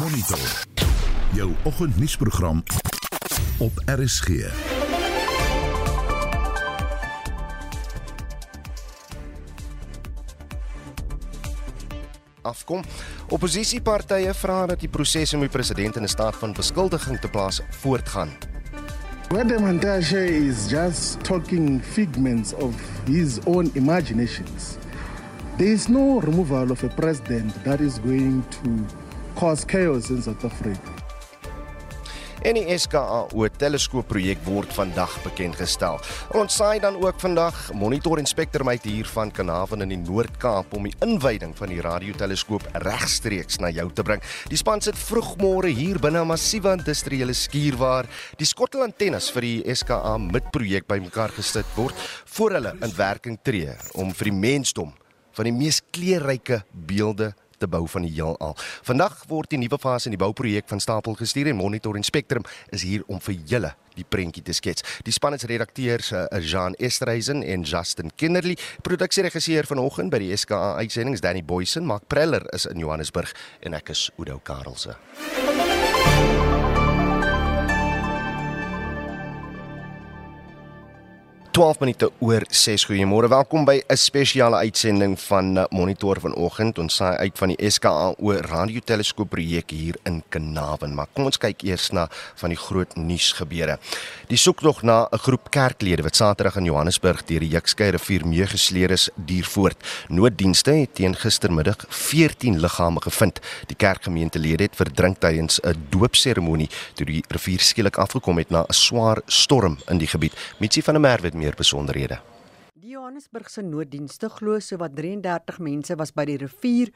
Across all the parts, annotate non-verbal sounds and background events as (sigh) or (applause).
Monitor. Jou oggendnuusprogram op RSG. afkom. Opposisiepartye vra dat die proses om die president in 'n staat van beskuldiging te plaas voortgaan. Wede Mantashe is just talking figments of his own imaginations. There is no removal of a president that is going to cause chaos in South Africa. En die SKAO teleskoopprojek word vandag bekend gestel. Ons saai dan ook vandag monitor inspekteur my hier van Kanavan in die Noord-Kaap om die inwyding van die radioteleskoop regstreeks na jou te bring. Die span sit vroegmôre hier binne 'n massiewe industriële skuur waar die skottelantennes vir die SKA midprojek bymekaar gesit word voor hulle in werking tree om vir die mensdom van die mees kleurryke beelde te bou van die heelal. Vandag word die nuwe fase in die bouprojek van stapel gestuur en Monitor en Spectrum is hier om vir julle die prentjie te skets. Die span is redakteurs uh, Jean Estreisen en Justin Kinderly, produksieregisseur vanoggend by die SKA uitsendings Danny Boysen, Mark Preller is in Johannesburg en ek is Udo Karelse. 12 minute oor 6. Goeiemôre. Welkom by 'n spesiale uitsending van eh, Monitor vanoggend. Ons saai uit van die SKA oor radioteleskoop projek hier in Kanaven. Maar kom ons kyk eers na van die groot nuusgebeure. Die soektog na 'n groep kerklede wat Saterdag in Johannesburg deur die Jukskei rivier meegesleer is, duur voort. Nooddienste het teen gistermiddag 14 liggame gevind. Die kerkgemeentelede het verdrink tydens 'n doopseremonie toe die rivier skielik afgekom het na 'n swaar storm in die gebied. Mitsi van der Merwe meer besonderhede. Die Johannesburgse nooddienste glo sowat 33 mense was by die rivier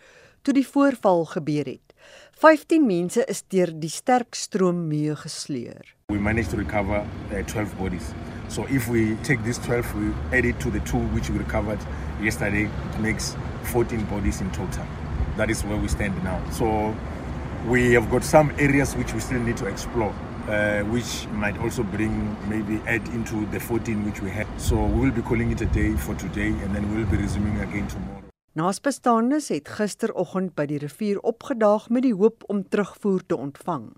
toe die voorval gebeur het. 15 mense is deur die sterk stroom meegesleur. We managed to recover uh, 12 bodies. So if we take these 12 we add it to the two which we recovered yesterday it makes 14 bodies in total. That is where we stand now. So we have got some areas which we still need to explore uh, which might also bring maybe add into the 14 which we had. So we will be calling it a day for today and then we'll be resuming again tomorrow. Naasbestaanes het gisteroggend by die rivier opgedaag met die hoop om terugvoer te ontvang.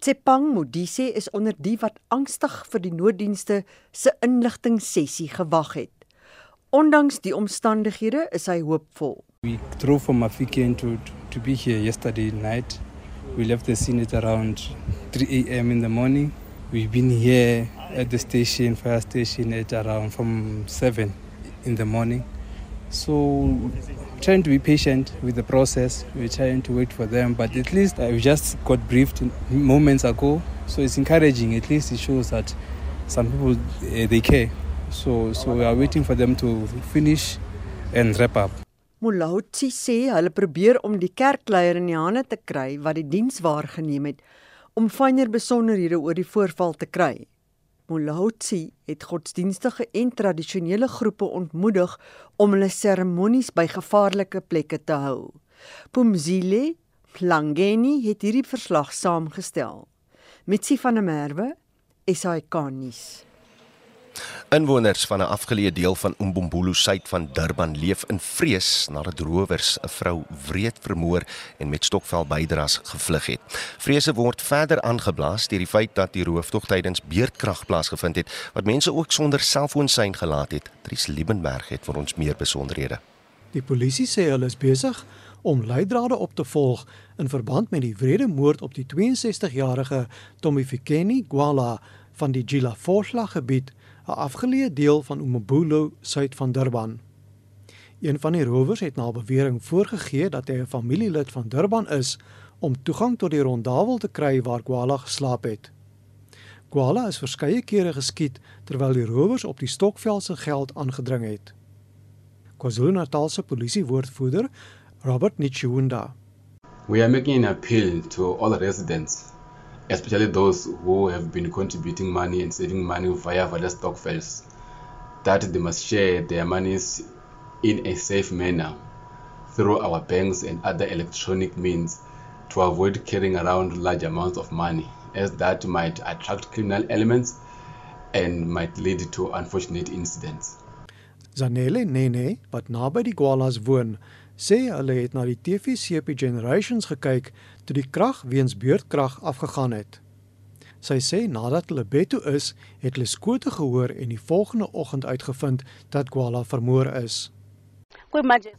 Tsepang Modise is onder die wat angstig vir die nooddienste se inligting sessie gewag het. Ondanks die omstandighede is hy hoopvol. We drove from Mafikeng to to be here yesterday night We left the scene at around 3 a.m. in the morning. We've been here at the station, fire station, at around from 7 in the morning. So, trying to be patient with the process. We're trying to wait for them, but at least I just got briefed moments ago. So it's encouraging. At least it shows that some people uh, they care. So, so we are waiting for them to finish and wrap up. Molautsi sê hulle probeer om die kerkleier in die hande te kry wat die diens waargeneem het om fynere besonderhede oor die voorval te kry. Molautsi het godsdienstige en tradisionele groepe ontmoedig om hulle seremonies by gevaarlike plekke te hou. Pumzile Plangeni het hierdie verslag saamgestel. Mitsi van der Merwe, SAK nuus. Inwoners van 'n afgeleë deel van Umbumbulu suid van Durban leef in vrees nadat rowers 'n vrou wreed vermoor en met stokvel bydras gevlug het. Vrese word verder aangeblaas deur die feit dat die rooftog tydens beerdkrag plaasgevind het wat mense ook sonder selfoonsein gelaat het. Dries Liebenberg het vir ons meer besonderhede. Die polisie sê hulle is besig om leidrade op te volg in verband met die wrede moord op die 62-jarige Tommy Fikeni Gwala van die Gila Forslag gebied 'n afgeleë deel van Umbulo suid van Durban. Een van die rowers het na bewering voorgegee dat hy 'n familielid van Durban is om toegang tot die rondawel te kry waar Kwala geslaap het. Kwala is verskeie kere geskiet terwyl die rowers op die Stokvel se geld aangedring het. KwaZulu-Natal se polisiewoordvoerder, Robert Nichunda. We are making an appeal to all residents especially those who have been contributing money and saving money via various stokvels, that they must share their monies in a safe manner through our banks and other electronic means to avoid carrying around large amounts of money, as that might attract criminal elements and might lead to unfortunate incidents. Zanele Nene, wat naby die koalas woon, sê hulle het na die TVCP Generations gekyk toe die krag weens beurtkrag afgegaan het. Sy sê nadat hulle bed toe is, het hulle skote gehoor en die volgende oggend uitgevind dat Kwala vermoor is.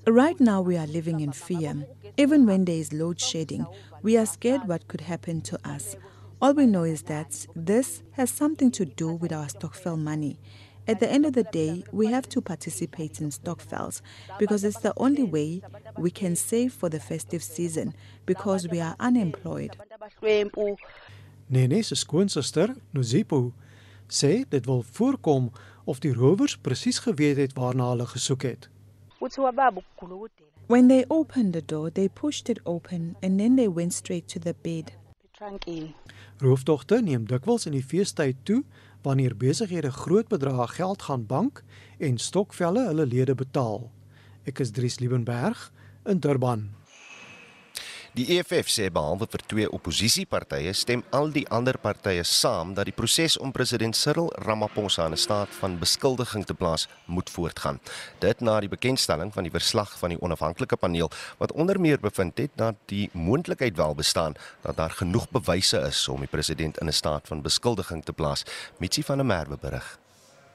Right now, we are living in fear. Even when there is load shedding, we are scared what could happen to us. All we know is that this has something to do with our Stockfell money. At the end of the day, we have to participate in Stockfells because it's the only way we can save for the festive season because we are unemployed. Nene se skoonsister, Nozipo, sê dit wil voorkom of die rowers presies geweet het waarna hulle gesoek het. When they opened the door, they pushed it open and then they went straight to the bed. Roofdogte neem dikwels in die feestyd toe wanneer besighede groot bedrae geld gaan bank en stokvelle hulle lede betaal. Ek is Dries Liebenberg in Durban. Die EFF sê behalwe vir twee oppositiepartye stem al die ander partye saam dat die proses om president Cyril Ramaphosa in 'n staat van beskuldiging te plaas moet voortgaan. Dit na die bekendstelling van die verslag van die onafhanklike paneel wat onder meer bevind het dat die moontlikheid wel bestaan dat daar genoeg bewyse is om die president in 'n staat van beskuldiging te plaas. Mitsi van der Merwe berig.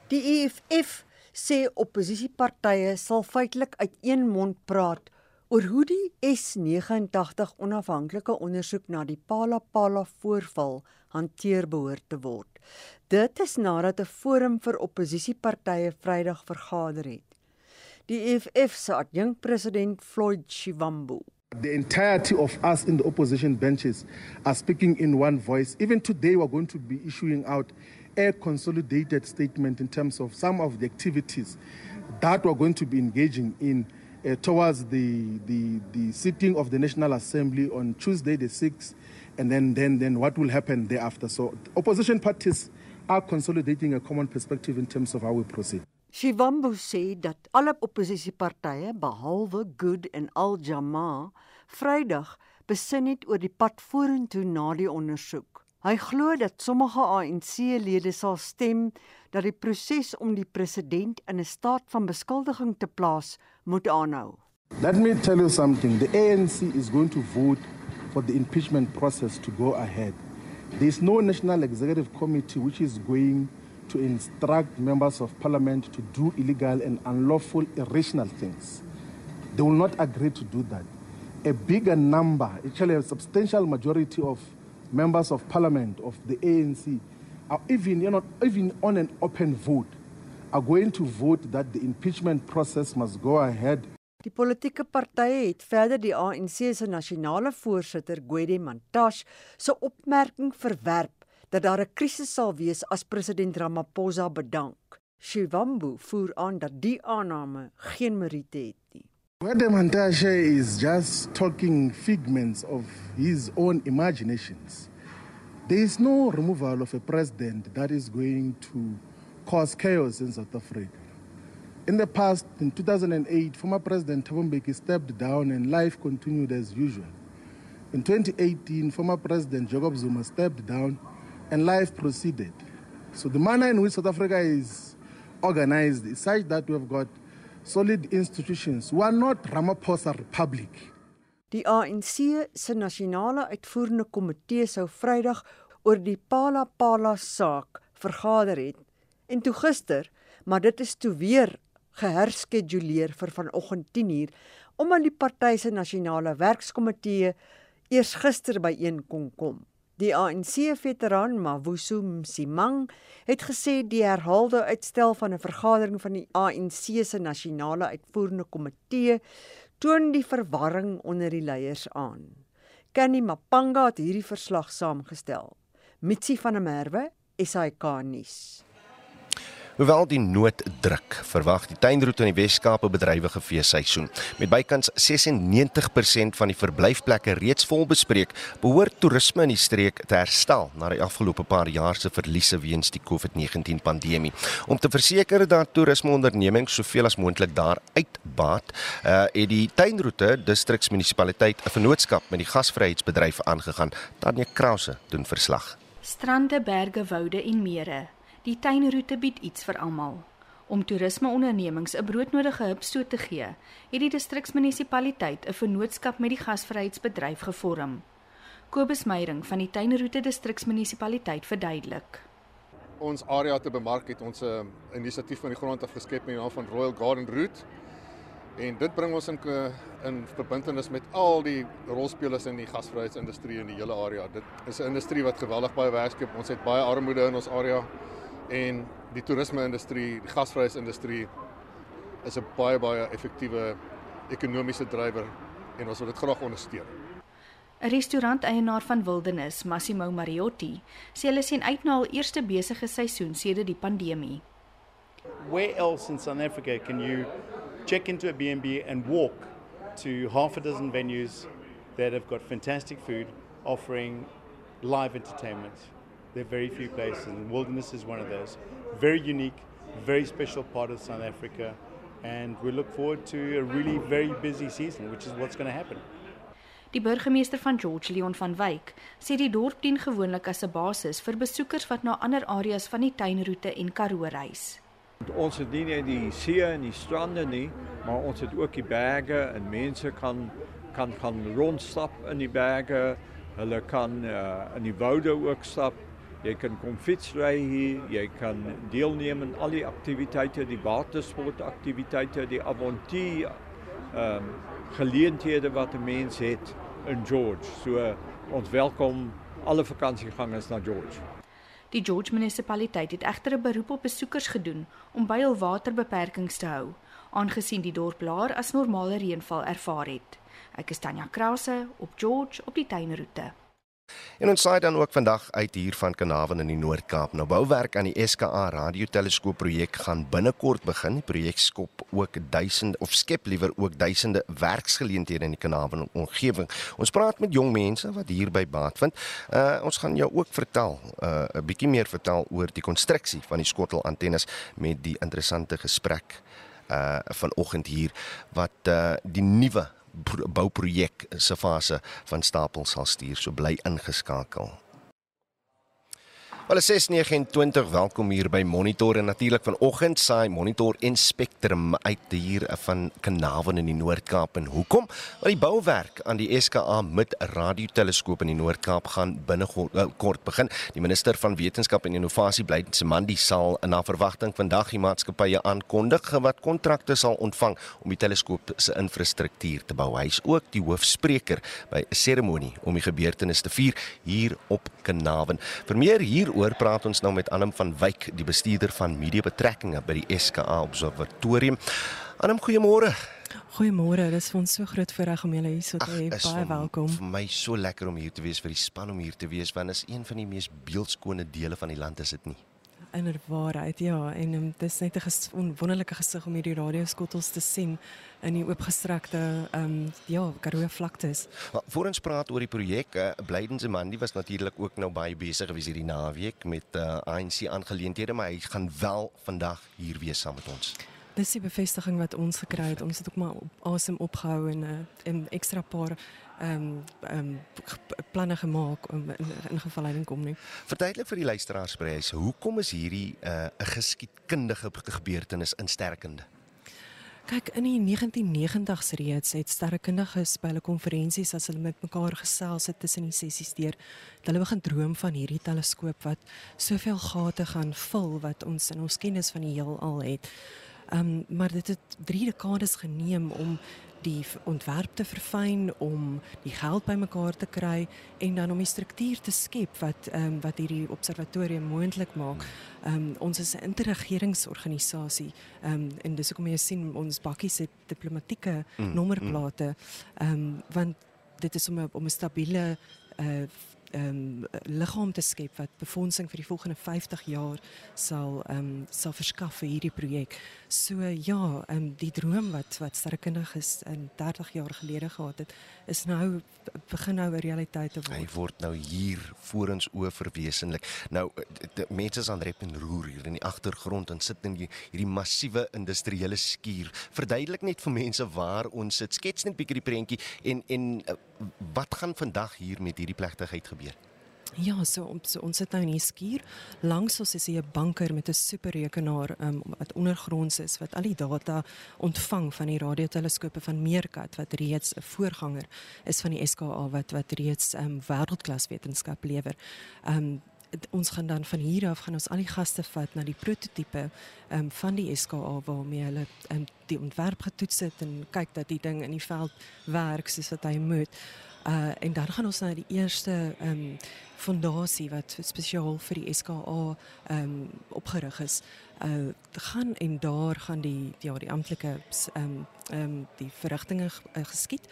Die EFF sê oppositiepartye sal feitelik uit een mond praat oor hoe die S89 onafhanklike ondersoek na die Palapala voorval hanteer behoort te word. Dit is nadat 'n forum vir oppositiepartye Vrydag vergader het. Die EFF se adjunkpresident Floyd Shivambu The entirety of us in the opposition benches are speaking in one voice. Even today, we're going to be issuing out a consolidated statement in terms of some of the activities that we're going to be engaging in uh, towards the, the, the sitting of the National Assembly on Tuesday, the 6th, and then, then, then what will happen thereafter. So, opposition parties are consolidating a common perspective in terms of how we proceed. Shivambu sê dat alle oppositiepartye behalwe Good en Al Jamaa Vrydag besin het oor die pad vorentoe na die ondersoek. Hy glo dat sommige ANC-lede sal stem dat die proses om die president in 'n staat van beskuldiging te plaas moet aanhou. Let me tell you something. The ANC is going to vote for the impeachment process to go ahead. There is no National Executive Committee which is going to instruct members of parliament to do illegal and unlawful, irrational things. They will not agree to do that. A bigger number, actually a substantial majority of members of parliament of the ANC are even, you know, even on an open vote, are going to vote that the impeachment process must go ahead. Die politieke partye het verder die ANC se nasionale voorsitter, Gwede Mantashe, se opmerking verwerp dat daar 'n krisis sal wees as president Ramaphosa bedank. Shivambu voer aan dat die aanname geen meriete het nie. Gwede Mantashe is just talking figments of his own imaginations. There is no removal of a president that is going to cause chaos in South Africa. In the past, in 2008, former President Thabo Mbeki stepped down and life continued as usual. In 2018, former President Jacob Zuma stepped down and life proceeded. So the manner in which South Africa is organized is such that we have got solid institutions. We are not Ramaphosa Republic. Die ANC se nasionale uitvoerende komitee sou Vrydag oor die Pala Pala saak vergader het en toe gister, maar dit is toe weer geherskeduleer vir vanoggend 10uur omdat die party se nasionale werkskomitee eers gister byeen kon kom. Die ANC-veteraan Mavuso Msimang het gesê die herhaalde uitstel van 'n vergadering van die ANC se nasionale uitvoerende komitee toon die verwarring onder die leiers aan. Kenny Mapanga het hierdie verslag saamgestel. Mitsi van der Merwe, SAK nuus. Hoewel die nood druk, verwag die tuinroete in die Wes-Kaap 'n bedrywige feesseisoen. Met bykans 96% van die verblyfplekke reeds vol bespreek, behoort toerisme in die streek te herstel na die afgelope paar jaar se verliese weens die COVID-19 pandemie. Om te verseker dat toerismeondernemings soveel as moontlik daar uitbaat, uh, het die tuinroete distriksmunisipaliteit 'n vennootskap met die gasvryheidsbedryf aangegaan. Tanya Krause doen verslag. Strande, berge, woude en mere Die tuinroete bied iets vir almal. Om toerismeondernemings 'n broodnodige hupstoot te gee, het die distriksmunisipaliteit 'n vennootskap met die gasvryheidsbedryf gevorm. Kobus Meyering van die Tuinroete distriksmunisipaliteit verduidelik. Ons area te bemark het ons 'n uh, inisiatief van die grond af geskep met die naam van Royal Garden Route. En dit bring ons in in verbintenis met al die rolspelers in die gasvryheidsindustrie in die hele area. Dit is 'n industrie wat geweldig baie werk skep. Ons het baie armoede in ons area en die toerisme-industrie, die gasvryheidsindustrie is 'n baie baie effektiewe ekonomiese drywer en ons wil dit graag ondersteun. 'n Restauranteienaar van Wildernis, Massimo Mariotti, sê hulle sien uit na hul eerste besige seisoen sedert die pandemie. Where else in South Africa can you check into a B&B and walk to half a dozen venues that have got fantastic food offering live entertainment? There are very few places and Wilderness is one of those. Very unique, very special part of South Africa and we look forward to a really very busy season which is what's going to happen. Die burgemeester van George Leon van Wyk sê die dorp dien gewoonlik as 'n basis vir besoekers wat na ander areas van die tuinroete en Karoo reis. Ons het nie net die see en die strande nie, maar ons het ook die berge en mense kan kan kan rondstap in die berge. Hulle kan uh, in die woude ook stap. Jy kan kom fietsry hier, jy kan deelneem aan al die aktiwiteite, die watersportaktiwiteite, die avontuur ehm um, geleenthede wat 'n mens het in George. So ons welkom alle vakansiegangers na George. Die George munisipaliteit het egter 'n beroep op besoekers gedoen om by hul waterbeperkings te hou, aangesien die dorp laer as normale reënval ervaar het. Ek is Tanya Krause op George op die tuinroete. En ons saai dan ook vandag uit hier van Kanavan in die Noord-Kaap. Nou bouwerk aan die SKA radioteleskoop projek gaan binnekort begin. Die projek skop ook duisende of skep liewer ook duisende werksgeleenthede in die Kanavan omgewing. Ons praat met jong mense wat hierby baat vind. Uh ons gaan jou ook vertel uh 'n bietjie meer vertel oor die konstruksie van die skottel antennes met die interessante gesprek uh vanoggend hier wat uh die nuwe bouprojek se fase van stapel sal stuur. So bly ingeskakel. Wel 629 welkom hier by Monitor en natuurlik vanoggend saai Monitor en Spectrum uit hier van Kanavan in die Noord-Kaap en hoekom? Want die bouwerk aan die SKA met radioteleskoop in die Noord-Kaap gaan binnekort begin. Die minister van Wetenskap en Innovasie Blyd Semandi sal na verwagting vandag die maatskappye aankondig wat kontrakte sal ontvang om die teleskoop se infrastruktuur te bou. Hy is ook die hoofspreker by 'n seremonie om die gebeurtenis te vier hier op Kanavan. Vir meer hier Daaroor praat ons nou met Annem van Wyk, die bestuurder van media betrekkinge by die SKA Observatorium. Annem, goeiemôre. Goeiemôre, dit is vir ons so groot voorreg om julle hier so te hê. Baie welkom. Vir my so lekker om hier te wees vir die span om hier te wees want is een van die mees beeldskone dele van die land is dit nie? Inderwaarheid ja en um, dit is net 'n ges wonderlike gesig om hierdie radioskottels te sien in die oopgestrekte ehm um, ja Karoo vlaktes. Voor ons praat oor die projek, uh, Blydens Mandi was natuurlik ook nou baie besig gewees hierdie naweek met uh, eh, ANC aangeleenthede, maar hy gaan wel vandag hier wees saam met ons. Dis die bevestiging wat ons gekry het. Ons het ook maar asem opgehou en 'n uh, ekstra paar ehm um, um, planne gemaak om in, in geval hy kom nie. Verduidelik vir die luisteraars presies, hoekom is hierdie eh, 'n uh, geskiedkundige gebeurtenis in sterkende? Kyk, in die 1990s reeds het sterrekundiges by hulle konferensies as hulle met mekaar gesels het tussen die sessies deur, hulle begin droom van hierdie teleskoop wat soveel gate gaan vul wat ons in ons kennis van die heelal het. Ehm um, maar dit het 3 dekades geneem om die ontwerp te verfyn om die geld bymekaar te kry en dan om die struktuur te skep wat ehm um, wat hierdie observatorium moontlik maak. Ehm um, ons is 'n interregeringsorganisasie. Ehm um, en dis hoekom jy sien ons bakkies het diplomatieke mm, nommerplate. Ehm um, want dit is om 'n om 'n stabiele uh ehm um, liggaam te skep wat befondsing vir die volgende 50 jaar sal ehm um, sal verskaf vir hierdie projek. So ja, ehm um, die droom wat wat sterrekundiges in 30 jaar gelede gehad het, is nou begin nou 'n realiteit te word. Hy word nou hier voor ons oë verwesenlik. Nou mense is aan rep en roer hier in die agtergrond en sit in die, hierdie massiewe industriële skuur. Verduidelik net vir mense waar ons sit. Skets net 'n bietjie die prentjie en en uh, wat gaan vandag hier met hierdie plegtigheid gebeur? Ja, so, so ons sit nou in die skuur. Langs ons is hier 'n banker met 'n superrekenaar um, wat ondergronds is wat al die data ontvang van die radioteleskope van Meerkat wat reeds 'n voorganger is van die SKA wat wat reeds um, wêreldklas wetenskap lewer. Um ons gaan dan van hier af gaan ons al die gaste vat na die prototipe um, van die SKA waarmee hulle um, die ontwerp getoets het en kyk dat die ding in die veld werk soos wat hy moet. Uh en dan gaan ons na die eerste ehm um, fondasie wat spesiaal vir die SKA ehm um, opgerig is. Uh gaan en daar gaan die ja die amptelike ehm um, ehm um, die verrigtinge uh, geskied.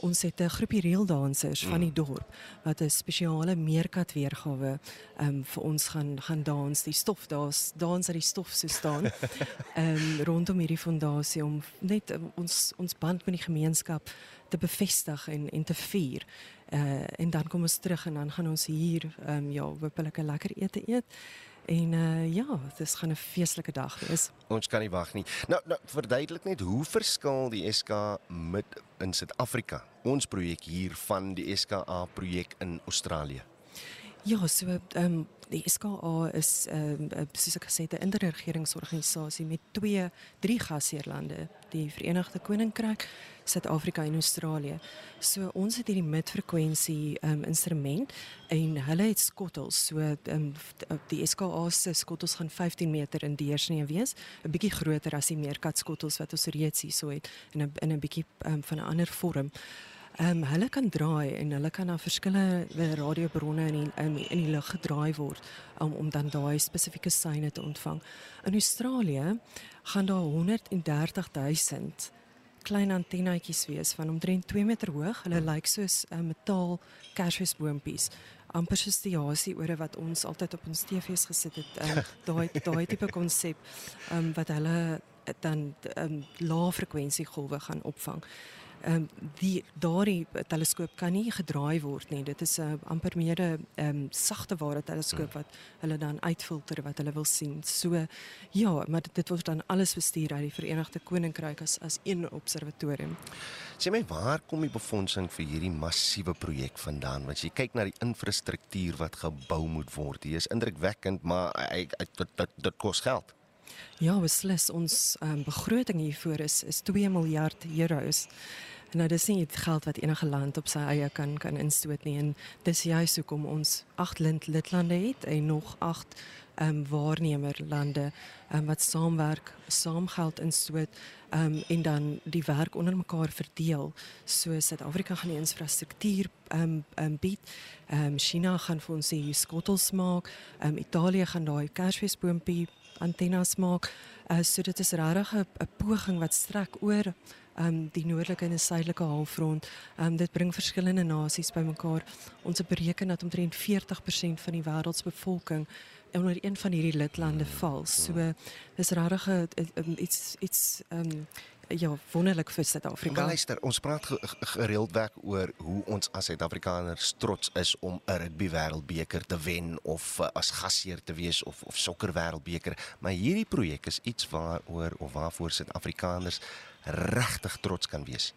Ons het 'n groepie reeldansers mm. van die dorp wat 'n spesiale meerkat weergawe ehm um, vir ons gaan gaan dans. Die stof daar's dans uit die stof so staan. (laughs) Ehm um, rondom hierdie fondasie om net um, ons ons band met die gemeenskap te bevestig en en te vier. Uh en dan kom ons terug en dan gaan ons hier ehm um, ja, hopelik 'n lekker ete eet. En uh ja, dit gaan 'n feestelike dag wees. Ons kan nie wag nie. Nou, nou verduidelik net hoe verskil die SK met in Suid-Afrika, ons projek hier van die SKA projek in Australië. Ja, so ehm um, die SKA is ehm um, soos ek gesê het 'n interregeringsorganisasie met twee drie gasheerlande, die Verenigde Koninkryk, Suid-Afrika en Australië. So ons het hierdie midfrekwensie um, instrument en hulle het skottels. So um, die SKA se skottels gaan 15 meter in deursnee wees, 'n bietjie groter as die meerkat skottels wat ons reeds hier so het in 'n in 'n bietjie um, van 'n ander vorm. Ehm um, hulle kan draai en hulle kan na verskillende radiobronne in die, in, in die lug gedraai word om um, om dan daai spesifieke seine te ontvang. In Australië gaan daar 130 000 klein antennetjies wees van omtrent 2 meter hoog. Hulle lyk soos 'n uh, metaal kersfeesboontjies. amper soos die Asie ore wat ons altyd op ons TV's gesit het. Um, daai daai tipe konsep um, wat hulle dan um, lae frekwensie golwe gaan opvang ehm um, die daardie teleskoop kan nie gedraai word nie. Dit is 'n uh, amper meer 'n um, sagte ware teleskoop wat hulle dan uitfilter wat hulle wil sien. So ja, maar dit, dit word dan alles bestuur uit die Verenigde Koninkryk as as een observatorium. Sê my waar kom die befondsing vir hierdie massiewe projek vandaan? Want jy kyk na die infrastruktuur wat gebou moet word. Dit is indrukwekkend, maar hy dit dit, dit kos geld. Ja, beslis ons um, begroting hiervoor is is 2 miljard euros. Nou dis nie geld wat enige land op sy eie kan kan instoot nie en dis juist hoekom ons 8 lid lidlande het en nog 8 ehm um, waarnemerlande um, wat saamwerk, saam geld instoot ehm um, en dan die werk onder mekaar verdeel. So Suid-Afrika gaan die infrastruktuur ehm um, um, bied. Ehm um, China gaan vir ons die skottels maak. Ehm um, Italië gaan daai kersfeesboompie antennes maak. Uh, so dit is regtig 'n poging wat strek oor um die noordelike en die suidelike halfrond. Um dit bring verskillende nasies bymekaar. Ons het bereken dat omtrent 40% van die wêreldsbevolking onder een van hierdie lidlande val. So dis regtig iets iets um ja, wonderlik vir Suid-Afrika. Maar luister, ons praat gereeld weg oor hoe ons as Suid-Afrikaners trots is om 'n rugby wêreldbeker te wen of uh, as gasheer te wees of of sokker wêreldbeker, maar hierdie projek is iets waaroor of waarvoor Suid-Afrikaners regtig trots kan wees.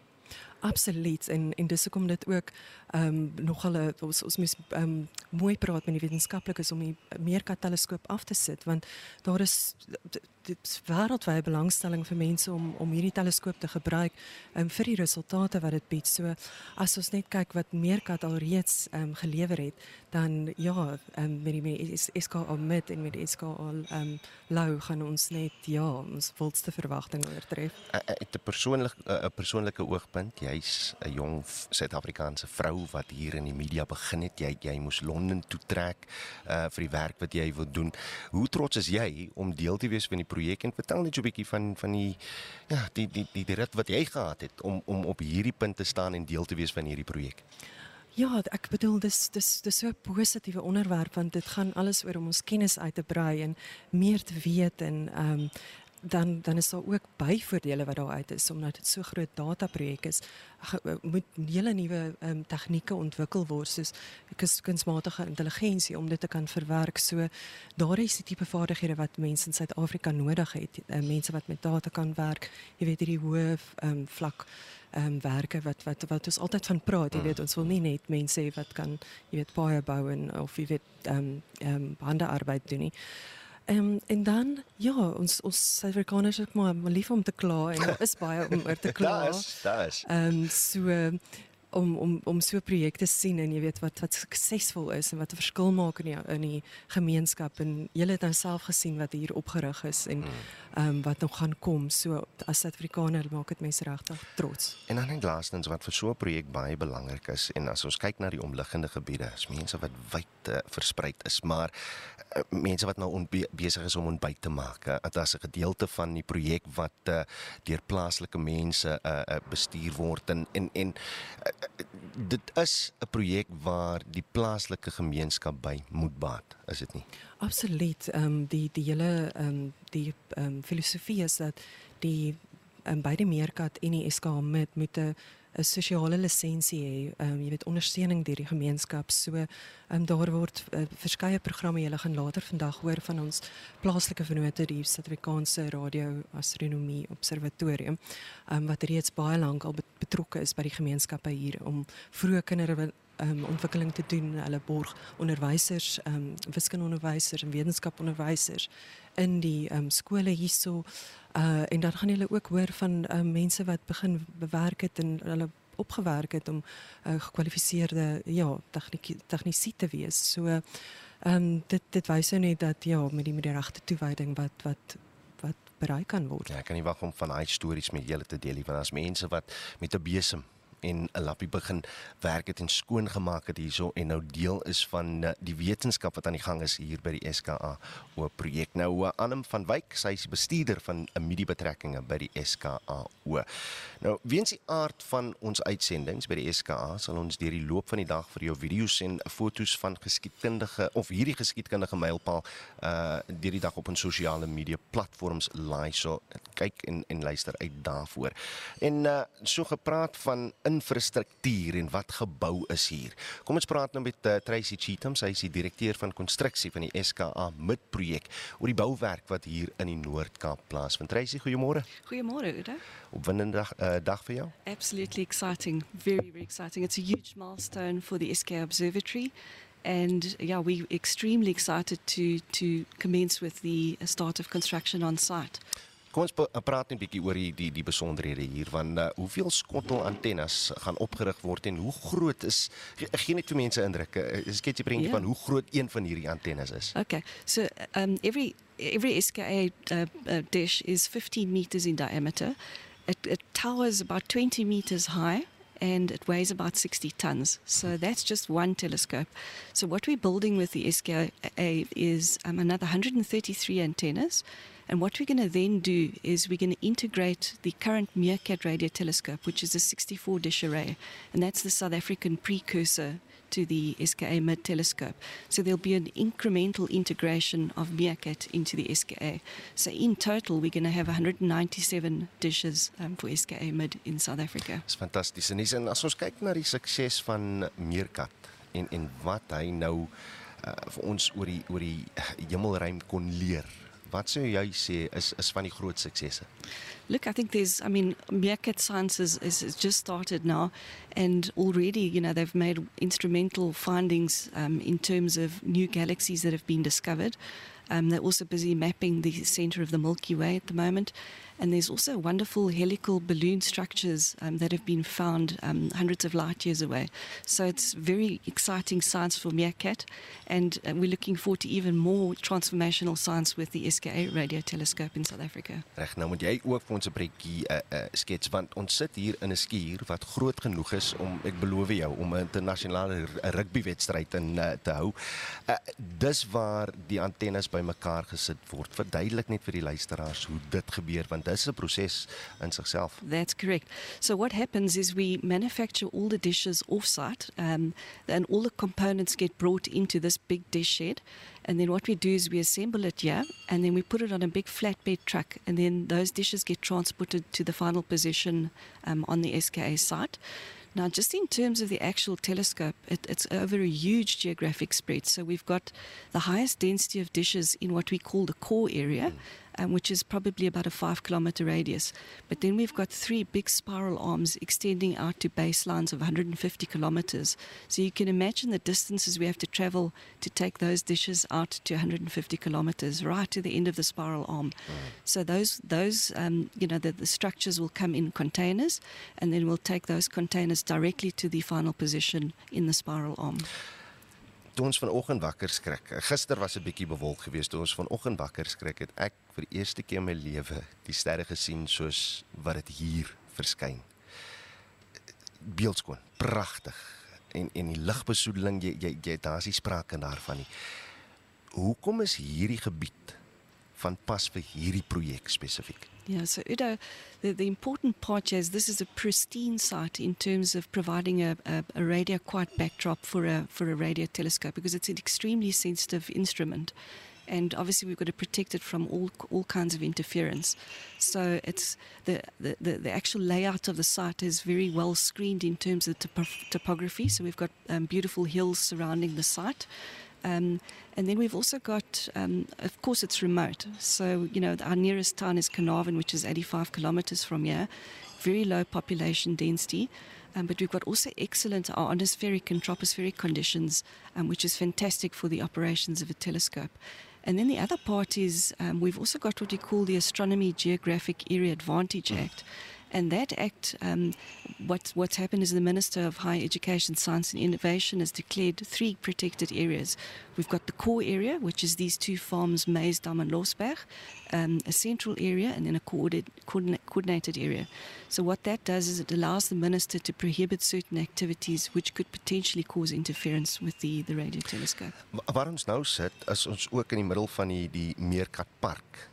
Absoluut en en dis hoekom dit ook ehm um, nogal ons ons moet ehm um, mooi praat met die wetenskaplikes om die meerkat teleskoop af te sit want daar is dit wêreldwye belangstelling vir mense om om hierdie teleskoop te gebruik um, vir die resultate wat dit bied. So as ons net kyk wat meerkat alreeds ehm um, gelewer het, dan ja, um, met die SK met en met die SK al ehm um, lou gaan ons net ja, ons volste verwagtinge oortref. Uit 'n persoonlik 'n persoonlike oogpunt, jy's 'n jong Suid-Afrikaanse vrou wat hier in die media begin het. Jy jy moes Londen toe trek uh vir die werk wat jy wil doen. Hoe trots is jy om deel te wees van die projek en vertel net so 'n bietjie van van die ja, die die die, die rit wat jy gehad het om om op hierdie punt te staan en deel te wees van hierdie projek. Ja, ek bedoel dis dis dis so 'n positiewe onderwerp want dit gaan alles oor om ons kennis uit te brei en meer te weet en ehm um, dan dan is daar ook byvoordele wat daar uit is omdat dit so groot dataprojek is. Eh, moet hele nuwe um, tegnieke ontwikkel word soos kunsmatige intelligensie om dit te kan verwerk. So daar is die tipe vaardighede wat mense in Suid-Afrika nodig het uh, mense wat met data kan werk. Jy weet hierdie hoë um, vlak ehm um, werke wat wat wat ons altyd van praat. Jy weet ons wil nie net mense hê wat kan jy weet baie bou en of jy weet ehm um, ehm um, hande arbeid doen nie Um, en dan ja, ons ons Suid-Afrikaners is maar lief om te kla en daar is baie om oor te (laughs) kla. Daar is, daar is. Ehm um, so om om om so projekte sien en jy weet wat wat suksesvol is en wat 'n verskil maak in die in die gemeenskap en jy het nou self gesien wat hier opgerig is en hmm. ehm um, wat nog gaan kom so as Suid-Afrikaner maak dit mense regtig trots. En dan net laastens wat vir so 'n projek baie belangrik is en as ons kyk na die omliggende gebiede, is mense wat wyd uh, versprei is, maar uh, mense wat nou besig is om ontbyt te maak. Uh, dit is 'n gedeelte van die projek wat uh, deur plaaslike mense uh, uh, bestuur word en en en uh, dit is 'n projek waar die plaaslike gemeenskap by moet baat, is dit nie? Absoluut. Ehm um, die die hele ehm um, die ehm um, filosofie is dat die ehm um, beide Meerkat en die SK met met 'n 'n sosiale lisensie hê. Ehm um, jy weet ondersteuning deur die gemeenskap. So ehm um, daar word uh, verskeie programme jy gaan later vandag hoor van ons plaaslike vennote die Suid-Afrikaanse Radio Astronomie Observatorium. Ehm um, wat reeds baie lank al betrokke is by die gemeenskappe hier om vroeë kinders um, ontwikkeling te doen. Hulle borg onderwysers, ehm um, wiskundeonderwysers en wetenskaponderwysers in die ehm um, skole hierso. Uh en dan gaan hulle ook hoor van um, mense wat begin bewerk het en hulle opgewerk het om uh, gekwalifiseerde ja, tegniek tegnisi te wees. So ehm um, dit dit wys nou net dat ja, met die met die regte toewyding wat wat wat bereik kan word. Ja, ek kan nie wag om van daai stories met julle te deel nie, want as mense wat met 'n besem en 'n lappie begin werk het en skoon gemaak het hierso en nou deel is van uh, die wetenskap wat aan die gang is hier by die SKA oor projek. Nou uh, Annem van Wyk, sy is bestuurder van 'n medie betrekkinge by die SKA. Nou, weens die aard van ons uitsendings by die SKA sal ons deur die loop van die dag vir jou video's en foto's van geskiedkundige of hierdie geskiedkundige mylpaal uh deur die dag op ons sosiale media platforms laai. So kyk en en luister uit daarvoor. En uh so gepraat van infrastruktuur en wat gebou is hier. Kom ons praat nou met uh, Tracy Cheetham, sy is die direkteur van konstruksie van die SKA Mid projek oor die bouwerk wat hier in die Noord-Kaap plaasvind. Tracy, goeiemôre. Goeiemôre, Udo. Opwindende dag, uh, dag vir jou? Absolutely exciting, very very exciting. It's a huge milestone for the SKA Observatory. And yeah, we're extremely excited to to commence with the start of construction on site. Kom ons praat net 'n bietjie oor die die die besonderhede hier van uh, hoeveel skottel antennes gaan opgerig word en hoe groot is gee net vir mense indruk. Uh, skets jy prentjie yeah. van hoe groot een van hierdie antennes is? Okay. So um every every SKA uh, uh, dish is 15 meters in diameter. It, it towers about 20 meters high and it weighs about 60 tons. So that's just one telescope. So what we're building with the SKA is um, another 133 antennas. And what we're going to then do is we're going to integrate the current Meerkat radio telescope, which is a 64 dish array. And that's the South African precursor to the SKA mid telescope. So there'll be an incremental integration of Meerkat into the SKA. So in total, we're going to have 197 dishes um, for SKA mid in South Africa. Dis fantasties. En, en as ons kyk na die sukses van Meerkat en en wat hy nou uh, vir ons oor die oor die hemelruim kon leer wat sou jy sê is is van die groot suksesse? Look, I think there's I mean Meerkat Science is, is just started now and already, you know, they've made instrumental findings um, in terms of new galaxies that have been discovered. Um, they're also busy mapping the center of the Milky Way at the moment. And there's also wonderful helical balloon structures um, that have been found um, hundreds of light years away. So it's very exciting science for Meerkat. And uh, we're looking forward to even more transformational science with the SKA radio telescope in South Africa. Reg, nou moet jy ook vir ons 'n bietjie uh, uh, skets want ons sit hier in 'n skuur wat groot genoeg is om ek beloof jou om 'n internasionale rugbywedstryd in uh, te hou. Uh, dis waar die antennes by bymekaar gesit word. Verduidelik net vir die luisteraars hoe dit gebeur want dis 'n proses in sigself. That's correct. So what happens is we manufacture all the dishes offsite um and all the components get brought into this big dish shed and then what we do is we assemble it here and then we put it on a big flatbed truck and then those dishes get transported to the final position um, on the SKA site. Now, just in terms of the actual telescope, it, it's over a huge geographic spread. So we've got the highest density of dishes in what we call the core area, um, which is probably about a five kilometer radius. But then we've got three big spiral arms extending out to baselines of 150 kilometers. So you can imagine the distances we have to travel to take those dishes out to 150 kilometers, right to the end of the spiral arm. So those those um, you know the, the structures will come in containers, and then we'll take those containers directly to the final position in the spiral arm. Toe ons vanoggend wakker skrik. Gister was 'n bietjie bewolk geweest. Toe ons vanoggend wakker skrik, het ek vir die eerste keer in my lewe die sterre gesien soos wat dit hier verskyn. Beeldskoon, pragtig. En en die ligbesoedeling, jy jy, jy daar's nie sprake daarvan nie. Hoekom is hierdie gebied van pas vir hierdie projek spesifiek? Yeah, so Udo, the, the important part is this is a pristine site in terms of providing a, a, a radio quiet backdrop for a for a radio telescope because it's an extremely sensitive instrument. And obviously, we've got to protect it from all all kinds of interference. So it's the, the, the, actual layout of the site is very well screened in terms of topo- topography. So we've got um, beautiful hills surrounding the site. Um, and then we've also got, um, of course, it's remote. So, you know, our nearest town is Carnarvon, which is 85 kilometers from here. Very low population density. Um, but we've got also excellent our ionospheric and tropospheric conditions, um, which is fantastic for the operations of a telescope. And then the other part is um, we've also got what we call the Astronomy Geographic Area Advantage Act. And that act, um, what, what's happened is the Minister of Higher Education, Science and Innovation has declared three protected areas. We've got the core area, which is these two farms, Maysdam and Losberg, um, a central area, and then a coordinate, coordinate, coordinated area. So what that does is it allows the Minister to prohibit certain activities which could potentially cause interference with the, the radio telescope. Waar ons nou sit, is ons ook in die middel van die die Meerkat Park.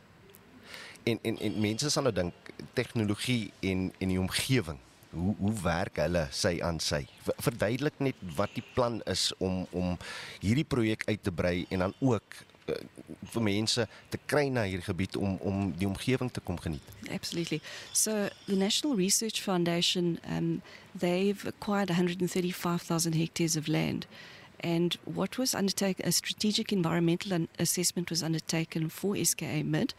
En en en mense sal nou dink tegnologie en en die omgewing. Hoe hoe werk hulle sy aan sy? Verduidelik net wat die plan is om om hierdie projek uit te brei en dan ook uh, vir mense te kry na hierdie gebied om om die omgewing te kom geniet. Absolutely. So the National Research Foundation, um, they've acquired 135,000 hectares of land. And what was undertaken, a strategic environmental assessment was undertaken for SKA Mid,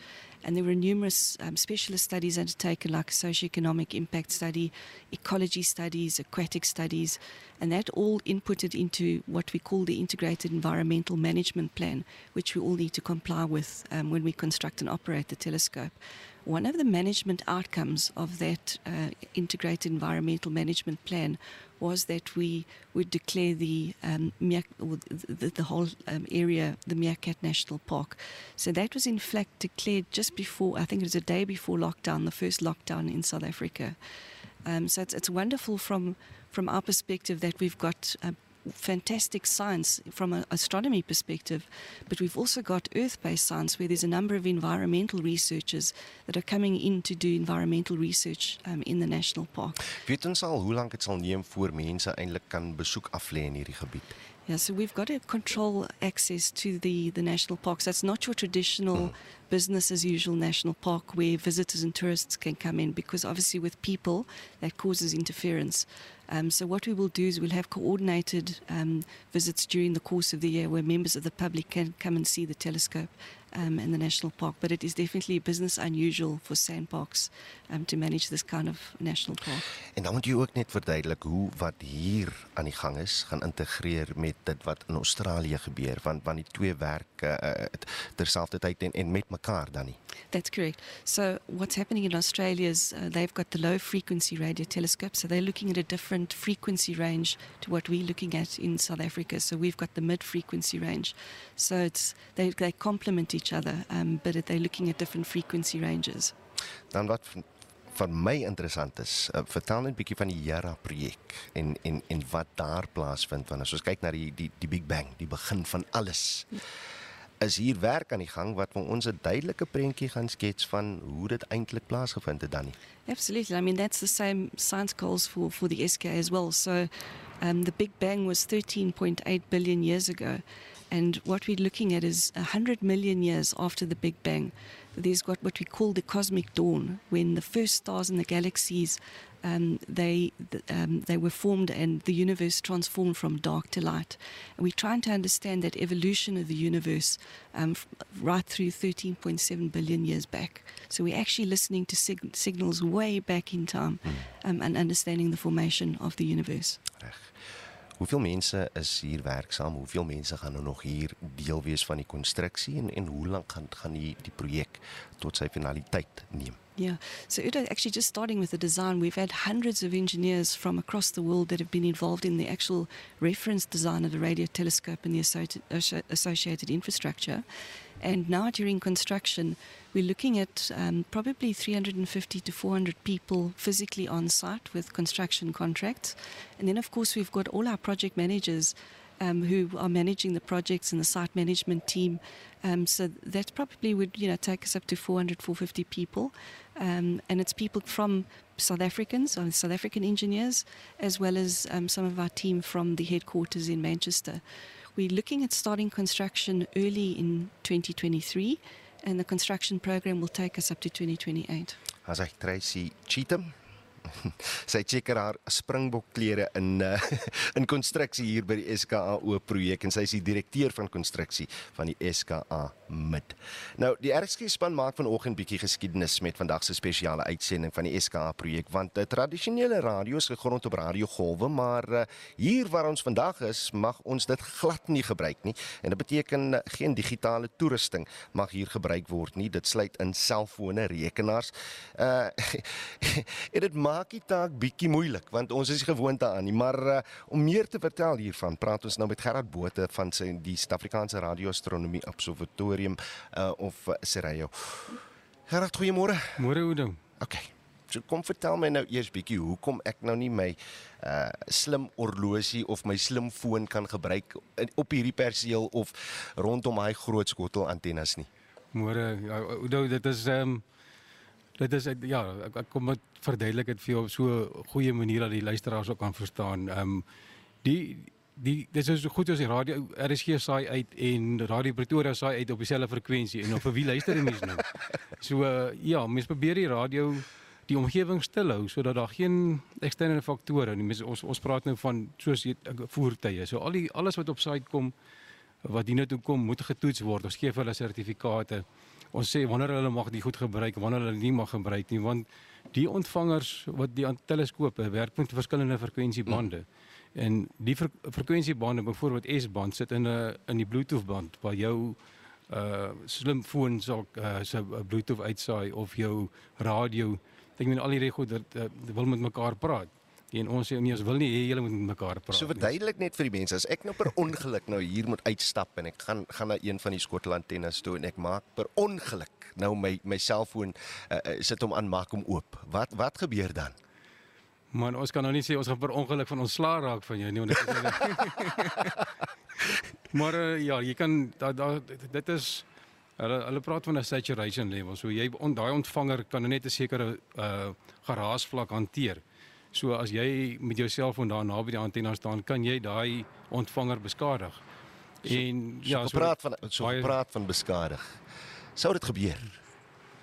and there were numerous um, specialist studies undertaken, like a socioeconomic impact study, ecology studies, aquatic studies, and that all inputted into what we call the integrated environmental management plan, which we all need to comply with um, when we construct and operate the telescope. One of the management outcomes of that uh, integrated environmental management plan was that we would declare the um, the, the, whole um, area the Meerkat National Park. So that was in fact declared just before, I think it was a day before lockdown, the first lockdown in South Africa. Um, so it's, it's wonderful from from our perspective that we've got uh, fantastic science from an astronomy perspective, but we've also got earth based science where there's a number of environmental researchers that are coming in to do environmental research um, in the national park. Weet ons al hoe lank dit sal neem voor mense eintlik kan besoek aflê in hierdie gebied? Yeah, so we've got to control access to the, the national parks. That's not your traditional business as usual national park where visitors and tourists can come in because obviously with people that causes interference. Um, so what we will do is we'll have coordinated um, visits during the course of the year where members of the public can come and see the telescope um, in the national park. But it is definitely business unusual for sandparks um, to manage this kind of national park. En dan moet jy ook net verduidelik hoe wat hier aan die gang is gaan integreer met dit wat in Australië gebeur want want die twee werk uh, terselfdertyd en en met mekaar dan nie. That's correct. So what's happening in Australia is uh, they've got the low frequency radio telescope so they're looking at a different frequency range to what we're looking at in South Africa. So we've got the mid frequency range. So it's they they complement each other um, but they're looking at different frequency ranges. Dan wat vir my interessant is, uh, vertel net 'n bietjie van die Hera projek en en en wat daar plaasvind want as ons kyk na die die die Big Bang, die begin van alles. is hier werk aan die gang wat vir ons 'n duidelike prentjie gaan skets van hoe dit eintlik plaasgevind het dan nie. Absolutely. I mean that's the same science goals for for the SK as well. So um, the Big Bang was 13.8 billion years ago. And what we're looking at is 100 million years after the Big Bang. There's got what we call the cosmic dawn, when the first stars in the galaxies um, they um, they were formed and the universe transformed from dark to light. And we're trying to understand that evolution of the universe um, right through 13.7 billion years back. So we're actually listening to sig- signals way back in time um, and understanding the formation of the universe. Hoeveel mense is hier werksaam? Hoeveel mense gaan nou nog hier deel wees van die konstruksie en en hoe lank gaan gaan die die projek tot sy finaliteit neem? Yeah. So actually just starting with the design, we've had hundreds of engineers from across the world that have been involved in the actual reference design of the radio telescope and the associated infrastructure. And now during construction, we're looking at um, probably 350 to 400 people physically on site with construction contracts. And then, of course, we've got all our project managers um, who are managing the projects and the site management team. Um, so that probably would you know take us up to 400, 450 people, um, and it's people from South Africans, or South African engineers, as well as um, some of our team from the headquarters in Manchester. We're looking at starting construction early in 2023, and the construction program will take us up to 2028. As ek Tracy Cheetham (laughs) sy checker haar springbok klere in uh, (laughs) in konstruksie hier by die SKAO projek en sy is die direkteur van konstruksie van die SKA Mid. Nou die RSG span maak vanoggend bietjie geskiedenis met vandag se spesiale uitsending van die SKA projek want uh, tradisionele radio is gegrond op radiogolwe maar uh, hier waar ons vandag is mag ons dit glad nie gebruik nie. En dit beteken uh, geen digitale toerusting mag hier gebruik word nie. Dit sluit in selfone rekenaars. (laughs) Uh dit maak die taak bietjie moeilik want ons is gewoond daaraan nie maar uh, om meer te vertel hiervan praat ons nou met Gerard Botha van sy die Suid-Afrikaanse Radioastronomie Observatorium uh, of uh, Serayo. Gerard, goeiemôre. Môre Oudo. Okay. So kom vertel my nou eers bietjie hoekom ek nou nie my uh slim horlosie of my slim foon kan gebruik op hierdie perseel of rondom hy groot skottel antennes nie. Môre, ja, Oudo, dit is ehm um, dit is ja, ek, ek kom dit verduidelik dit vir jou op so 'n goeie manier dat die luisteraars ook kan verstaan. Ehm um, die die dis is so goed as die radio RSG saai uit en Radio Pretoria saai uit op dieselfde frekwensie en of vir wie luister die mense nou? (laughs) So uh, ja, mense probeer die radio die omgewing stil hou sodat daar geen eksterne faktore nie. Mense ons ons praat nou van soos voertuie. So al die alles wat op site kom wat hier nou toe kom moet getoets word. Ons gee vir hulle sertifikate ons sê wanneer hulle mag die goed gebruik, wanneer hulle nie mag gebruik nie, want die ontvangers wat die teleskope werk met verskillende frekwensiebande. Mm. En die fre frekwensiebande, byvoorbeeld S-band sit in 'n in die Bluetooth band waar jou uh slimfoon sal uh, se Bluetooth uitsaai of jou radio. Ek meen al hierdie goed dat uh, wil met mekaar praat. En ons nee, ons wil nie hê julle moet met mekaar praat. So verduidelik net vir die mense as ek nou per ongeluk nou hier moet uitstap en ek gaan gaan na een van die skottelantennes toe en ek maak per ongeluk nou my my selfoon uh, sit hom aan maak hom oop. Wat wat gebeur dan? Man, ons kan nou nie sê ons gaan per ongeluk van ons slaap raak van jou nie want dit is (laughs) Maar uh, ja, jy kan da, da, dit is hulle hulle praat van 'n saturation level. So jy on, daai ontvanger kan net 'n sekere uh geraasvlak hanteer. So as jy met jou selfoon daar naby die antenne staan, kan jy daai ontvanger beskadig. En so, ja, so praat van so baie, praat van beskadig. Sou dit gebeur?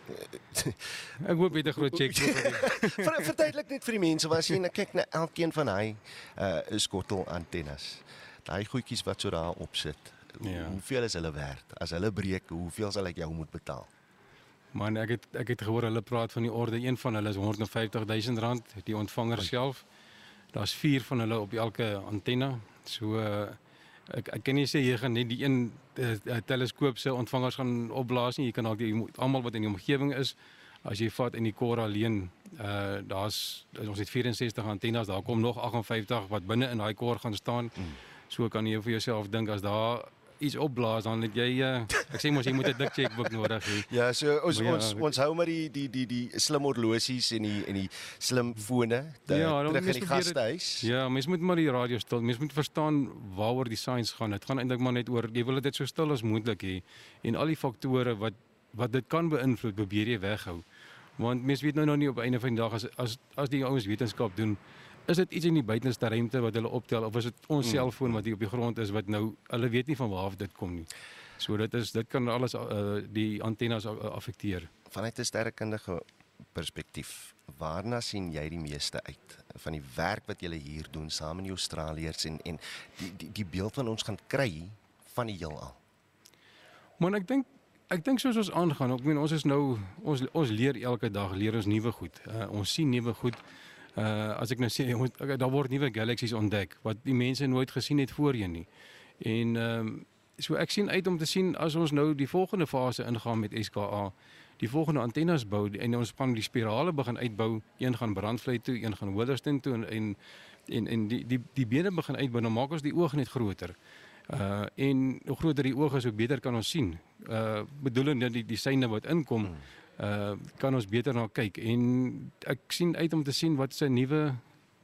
ek hoop jy het 'n groot check vir (laughs) verduidelik net vir die mense wat as jy nou kyk na elkeen van hy uh skottel antennes. Daai goedjies wat so daar op sit. Ja. Hoeveel is hulle werd? As hulle breek, hoeveel sal ek jou moet betaal? Man, ek het ek het gehoor hulle praat van die orde een van hulle is 150 000 rand die ontvanger self. Daar's 4 van hulle op elke antenne. So uh, ek ek kan nie sê jy gaan net die een uh, teleskoop se ontvangers gaan opblaas nie. Jy kan dalk almal wat in die omgewing is as jy vat in die kor alleen uh daar's ons het 64 antennes, daar kom nog 58 wat binne in daai kor gaan staan. Mm. So kan jy vir jouself dink as daar iets opblaas dan het jy uh, ek sê mos jy moet 'n dik checkbook nodig hê. Ja, so ons Maar ja, ons ons hou maar die die die die slim horlosies en die en die slim fone te, Ja, terug in die gastehuis. Ja, mens moet maar die radio stil. Mens moet verstaan waaroor die science gaan. Dit gaan eintlik maar net oor jy wil dit so stil as moontlik hê en al die faktore wat wat dit kan beïnvloed, probeer jy weghou. Want mens weet nou nog nie op einde van die dag as as as die ouens wetenskap doen, is dit iets in die buitenste ruimte wat hulle optel of is dit ons Mm. selfoon wat hier op die grond is wat nou hulle weet nie van waar af dit kom nie. So dit is dit kan alles uh, die antennes uh, affekteer. Vanuit 'n sterrekundige perspektief, waarna sien jy die meeste uit van die werk wat julle hier doen saam met die Australiërs en en die die die beeld wat ons gaan kry van die heelal? Maar ek dink ek dink soos ons aangaan, ek meen ons is nou ons ons leer elke dag, leer ons nuwe goed. Uh, ons sien nuwe goed. Uh as ek nou sê (laughs) ons okay, daar word nuwe galaksies ontdek wat die mense nooit gesien het voorheen nie. En ehm um, so ek sien uit om te sien as ons nou die volgende fase ingaan met SKA, die volgende antennes bou en ons gaan die spirale begin uitbou. Een gaan Brandvlei toe, een gaan Wilderston toe en en en, en die die die bene begin uitbou, dan maak ons die oog net groter. Uh en hoe groter die oog is, hoe beter kan ons sien. Uh bedoelend dat die die syne wat inkom, uh kan ons beter na kyk en ek sien uit om te sien wat se nuwe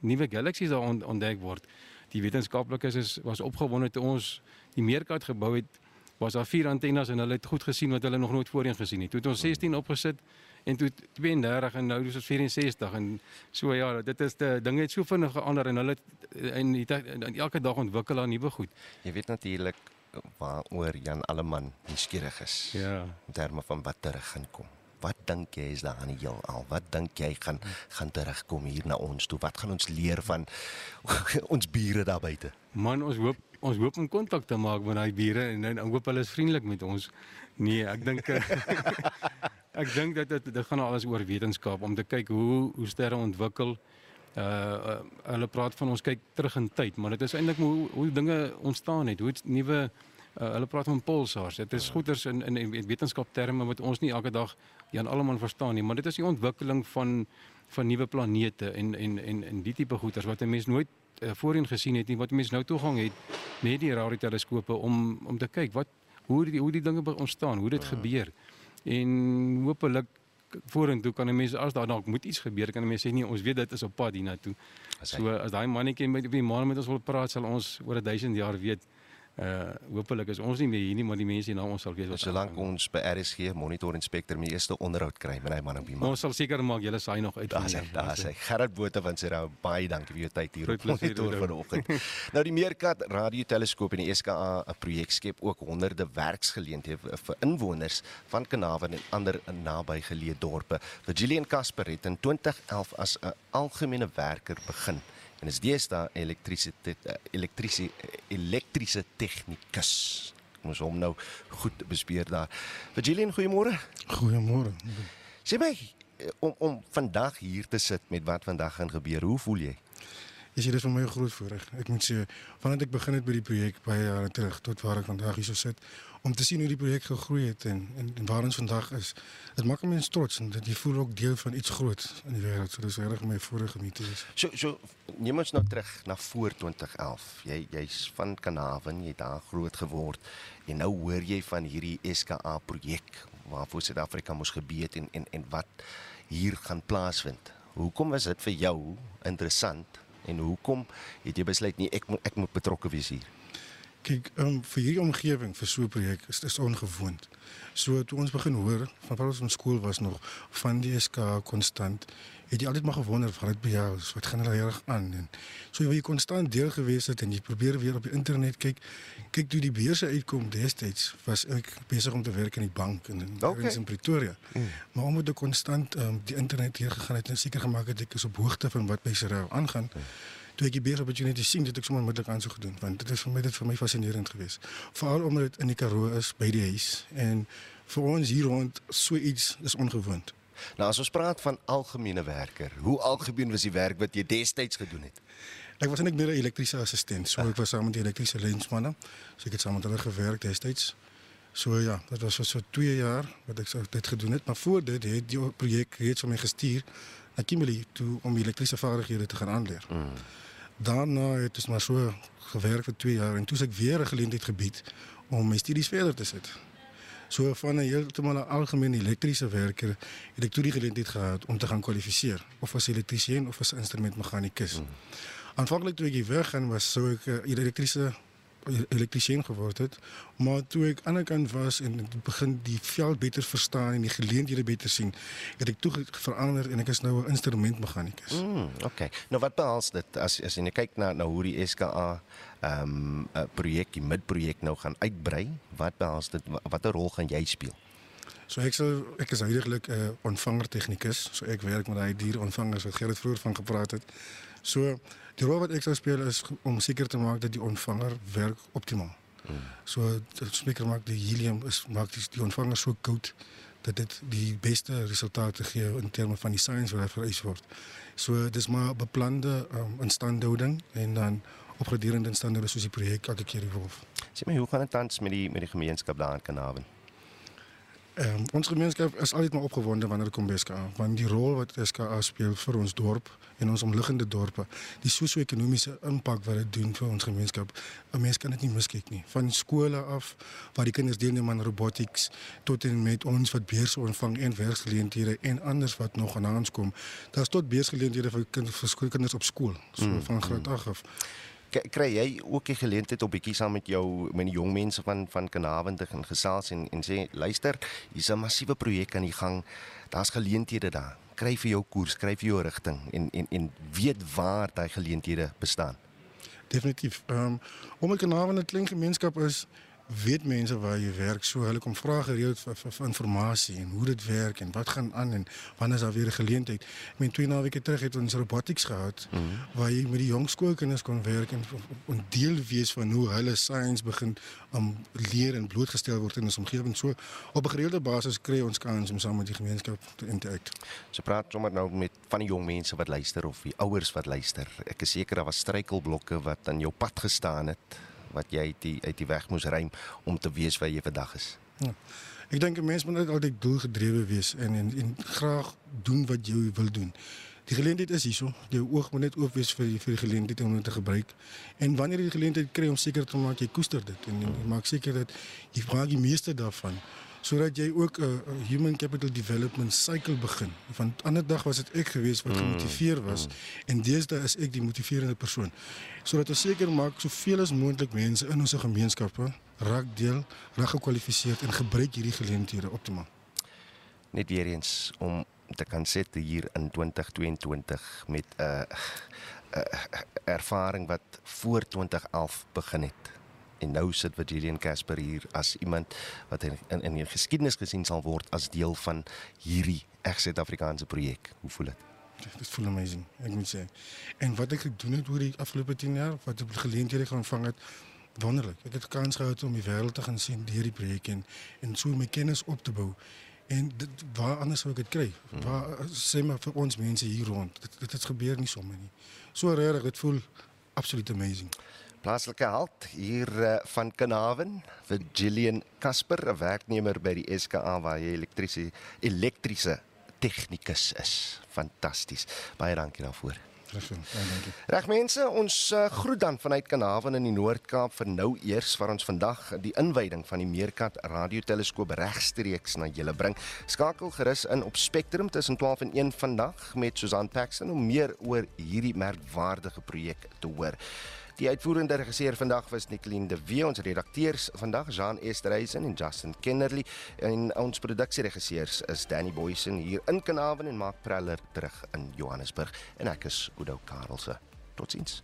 nuwe galaksies daar ont, ontdek word. Die wetenskaplikes is was opgewonde toe ons die meerkat gebou het. Was daar vier antennes en hulle het goed gesien wat hulle nog nooit voorheen gesien het. Toe het ons 16 opgesit en toe 32 en nou is ons 64 en so ja, dit is die dinge het so vinnig verander en hulle en, die, en elke dag ontwikkel daar nuwe goed. Jy weet natuurlik waaroor Jan Alleman nuuskierig is. Ja. In terme van wat terug gaan kom. Wat dink jy is daar aan die heelal? Wat dink jy gaan gaan terugkom hier na ons toe? Wat gaan ons leer van (laughs) ons bure daar buite? Man, ons hoop ons hoop om kontak te maak met daai bure en en hoop hulle is vriendelik met ons. Nee, ek dink (laughs) ek dink dat dit dit gaan alles oor wetenskap om te kyk hoe hoe sterre ontwikkel. Uh, uh hulle praat van ons kyk terug in tyd, maar dit is eintlik hoe hoe dinge ontstaan het, hoe nuwe uh, hulle praat van pulsars. Dit is goeders in in, in wetenskapterme wat ons nie elke dag Jan Alleman verstaan nie, maar dit is die ontwikkeling van van nuwe planete en en en en die tipe goeders wat 'n mens nooit uh, voorheen gesien het nie, wat mense nou toegang het met die radioteleskope om om te kyk wat hoe die hoe die dinge ontstaan, hoe dit gebeur. En hopelik vorentoe kan 'n mens as daar dalk moet iets gebeur, kan 'n mens sê nee, ons weet dit is op pad hiernatoe. So as daai mannetjie met op die maan met ons wil praat, sal ons oor 1000 jaar weet. Uh hopelik is ons nie meer hier nie, maar die mense hier na ons sal weet wat Solank ons by RSG monitor inspekteur my eerste onderhoud kry met hy man op die maan. Ons sal seker maak julle saai nog uit. Daar sê, daar sê Gerard Botha van Serra baie dankie vir jou tyd hier op monitor vanoggend. nou die Meerkat radioteleskoop en die SKA 'n projek skep ook honderde werksgeleenthede vir inwoners van Carnarvon en ander nabygeleë dorpe. Virgilian Casper het in 2011 as 'n algemene werker begin en is deesdae elektrisiteit elektriese elektriese tegnikus. Ons hom nou goed bespeer daar. Virgilian, goeiemôre. Goeiemôre. Sê my eh, om om vandag hier te sit met wat vandag gaan gebeur, hoe voel jy? Is dit vir my 'n groot voorreg. Ek moet sê, vandat ek begin het by die projek baie jare terug tot waar ek vandag hier so sit, om te sien hoe die projek gegroei het en en, en waar ons vandag is. Dit maak mense trots en dit jy voel ook deel van iets groots in die wêreld. So dis regtig my voorreg om hier te wees. So so neem ons nou terug na voor 2011. Jy jy's van Carnarvon, jy het daar groot geword en nou hoor jy van hierdie SKA projek waarvoor Suid-Afrika moes gebied en en en wat hier gaan plaasvind. Hoekom was dit vir jou interessant en hoekom het jy besluit nee ek moet ek moet betrokke wees hier? Kyk, um, vir hierdie omgewing vir so 'n projek is dit ongewoond. So toe ons begin hoor van wat ons in skool was nog van die SK konstant, het jy altyd maar gewonder van dit by jou, is, wat gaan hulle reg aan en so jy konstant deel gewees het en jy probeer weer op die internet kyk. Kyk toe die beurse uitkom destyds was ek besig om te werk in die bank in in, Okay. in Pretoria. Mm. Maar omdat ek konstant um, die internet hier gegaan het en seker gemaak het ek is op hoogte van wat by Serau aangaan. Toe beter opportunity sien, het ek sommer onmiddellik aansoek gedoen want dit is vir my dit vir my fascinerend geweest. Veral omdat dit in die Karoo is by die huis en vir ons hier rond so iets is ongewoond. Nou as ons praat van algemene werker, hoe algemeen was die werk wat jy destyds gedoen het? Ek was eintlik meer 'n elektriese assistent. So ek was saam met die elektriese lensmanne. So ek het saam met hulle gewerk destyds. So ja, dit was so, so 2 jaar wat ek so dit gedoen het, maar voor dit het die projek reeds vir my gestuur na Kimberley toe om elektriese vaardighede te gaan aanleer. Mm. Daarna het ons maar so gewerk vir 2 jaar en toe het ek weer 'n geleentheid gebied om my studies verder te sit. So van 'n heeltemal 'n algemene elektriese werker het ek toe die geleentheid gehad om te gaan kwalifiseer of as elektriesien of as instrumentmeganikus. Mm. Aanvanklik toe ek hier weggaan was sou ek 'n elektriese elektriesien geword het, maar toe ek aan die kant was en begin die veld beter verstaan en die geleenthede beter sien, het ek toe verander en ek is nou 'n instrumentmeganikus. Mm, okay. Nou wat behels dit as as jy kyk na na hoe die SKA ehm um, 'n projek, die midprojek nou gaan uitbrei, wat behels dit watter rol gaan jy speel? So ek sou ek is heidaglik 'n uh, ontvanger tegnikus, so ek werk met daai dierontvangers wat Gerrit vroeër van gepraat het. So die rol wat ek sou speel is om seker te maak dat die ontvanger werk optimaal. Hmm. So dit spreker maak die helium is maak die, die ontvanger so koud dat dit die beste resultate gee in terme van die science wat vereis word. So dis maar beplande um, instandhouding en dan opgraderende instandhouding soos die projek elke keer evolve. Sê my hoe gaan dit tans met die met die gemeenskap daar in Kanaven? Um, ons gemeenskap is altyd maar opgewonde wanneer dit kom by SKA, want die rol wat SKA speel vir ons dorp en ons omliggende dorpe, die sosio-ekonomiese impak wat dit doen vir ons gemeenskap, 'n mens kan dit nie miskyk nie. Van skole af waar die kinders deelneem aan robotics tot en met ons wat beurse ontvang en werksgeleenthede en anders wat nog aan ons kom. Daar's tot beursgeleenthede vir kinders vir kinders op skool, so mm, van graad 8 mm. af kry jy ook die geleentheid om bietjie saam met jou met die jong mense van van Kanaven te gaan gesels en en sê luister, hier's 'n massiewe projek aan die gang. Daar's geleenthede daar. Kry vir jou koers, kry vir jou rigting en en en weet waar daai geleenthede bestaan. Definitief. Ehm um, om 'n Kanaven 'n klein gemeenskap is weet mense waar jy werk so hulle kom vra gereeld vir, vir, vir inligting en hoe dit werk en wat gaan aan en wanneer is daar weer 'n geleentheid. Ek meen twee naweke terug het ons robotics gehad mm -hmm. waar jy met die jong skoolkinders kon werk en 'n deel wees van hoe hulle science begin om um, leer en blootgestel word in ons omgewing. So op 'n gereelde basis kry ons kans om saam met die gemeenskap te interact. So praat sommer nou met van die jong mense wat luister of die ouers wat luister. Ek is seker daar was struikelblokke wat aan jou pad gestaan het wat jy uit die uit die weg moes ruim om te weet waar jy vandag is. Ja. Ek dink 'n mens moet altyd doelgedrewe wees en, en en graag doen wat jy wil doen. Die geleentheid is hierso. Jou oog moet net oop wees vir die, vir die geleentheid om dit te gebruik. En wanneer jy die geleentheid kry om seker te maak jy koester dit en, en maak seker dat jy vra die meeste daarvan sodat jy ook 'n uh, human capital development cycle begin. Van ander dag was dit ek gewees wat mm. gemotiveer was mm. en deesdae is ek die motiverende persoon. Sodat ons seker maak soveel as moontlik mense in ons gemeenskappe raak deel, raak gekwalifiseer en gebruik hierdie geleenthede optimaal. Net weer eens om te kan sit hier in 2022 met 'n uh, uh, ervaring wat voor 2011 begin het. En nou sit Virgilian Casper hier as iemand wat in in, in die geskiedenis gesien sal word as deel van hierdie reg Suid-Afrikaanse projek. Hoe voel dit? Dit voel amazing, ek moet sê. En wat ek gedoen het oor die afgelope 10 jaar, wat ek geleenthede gaan ontvang het, wonderlik. Ek het kans gehad om die wêreld te gaan sien deur die projek en en so my kennis op te bou. En dit waar anders sou ek dit kry? Hmm. Waar sê maar vir ons mense hier rond. Dit dit het gebeur nie sommer nie. So regtig, dit voel absoluut amazing. Plaaslike held hier uh, van Kanaven, vir Gillian Casper, 'n werknemer by die SKA waar hy elektriese elektriese tegnikus is. Fantasties. Baie dankie daarvoor. Reg mense, ons uh, groet dan vanuit Kanaven in die Noord-Kaap vir nou eers waar ons vandag die inwyding van die Meerkat radioteleskoop regstreeks na julle bring. Skakel gerus in op Spectrum tussen 12 en 1 vandag met Susan Paxton om meer oor hierdie merkwaardige projek te hoor. Die uitvoerende regisseur vandag was Nicoline de Wee, ons redakteurs vandag Jean Esterhuizen en Justin Kennerly en ons produksieregisseurs is Danny Boysen hier in Kanaven en Mark Preller terug in Johannesburg en ek is Udo Karelse. Totsiens.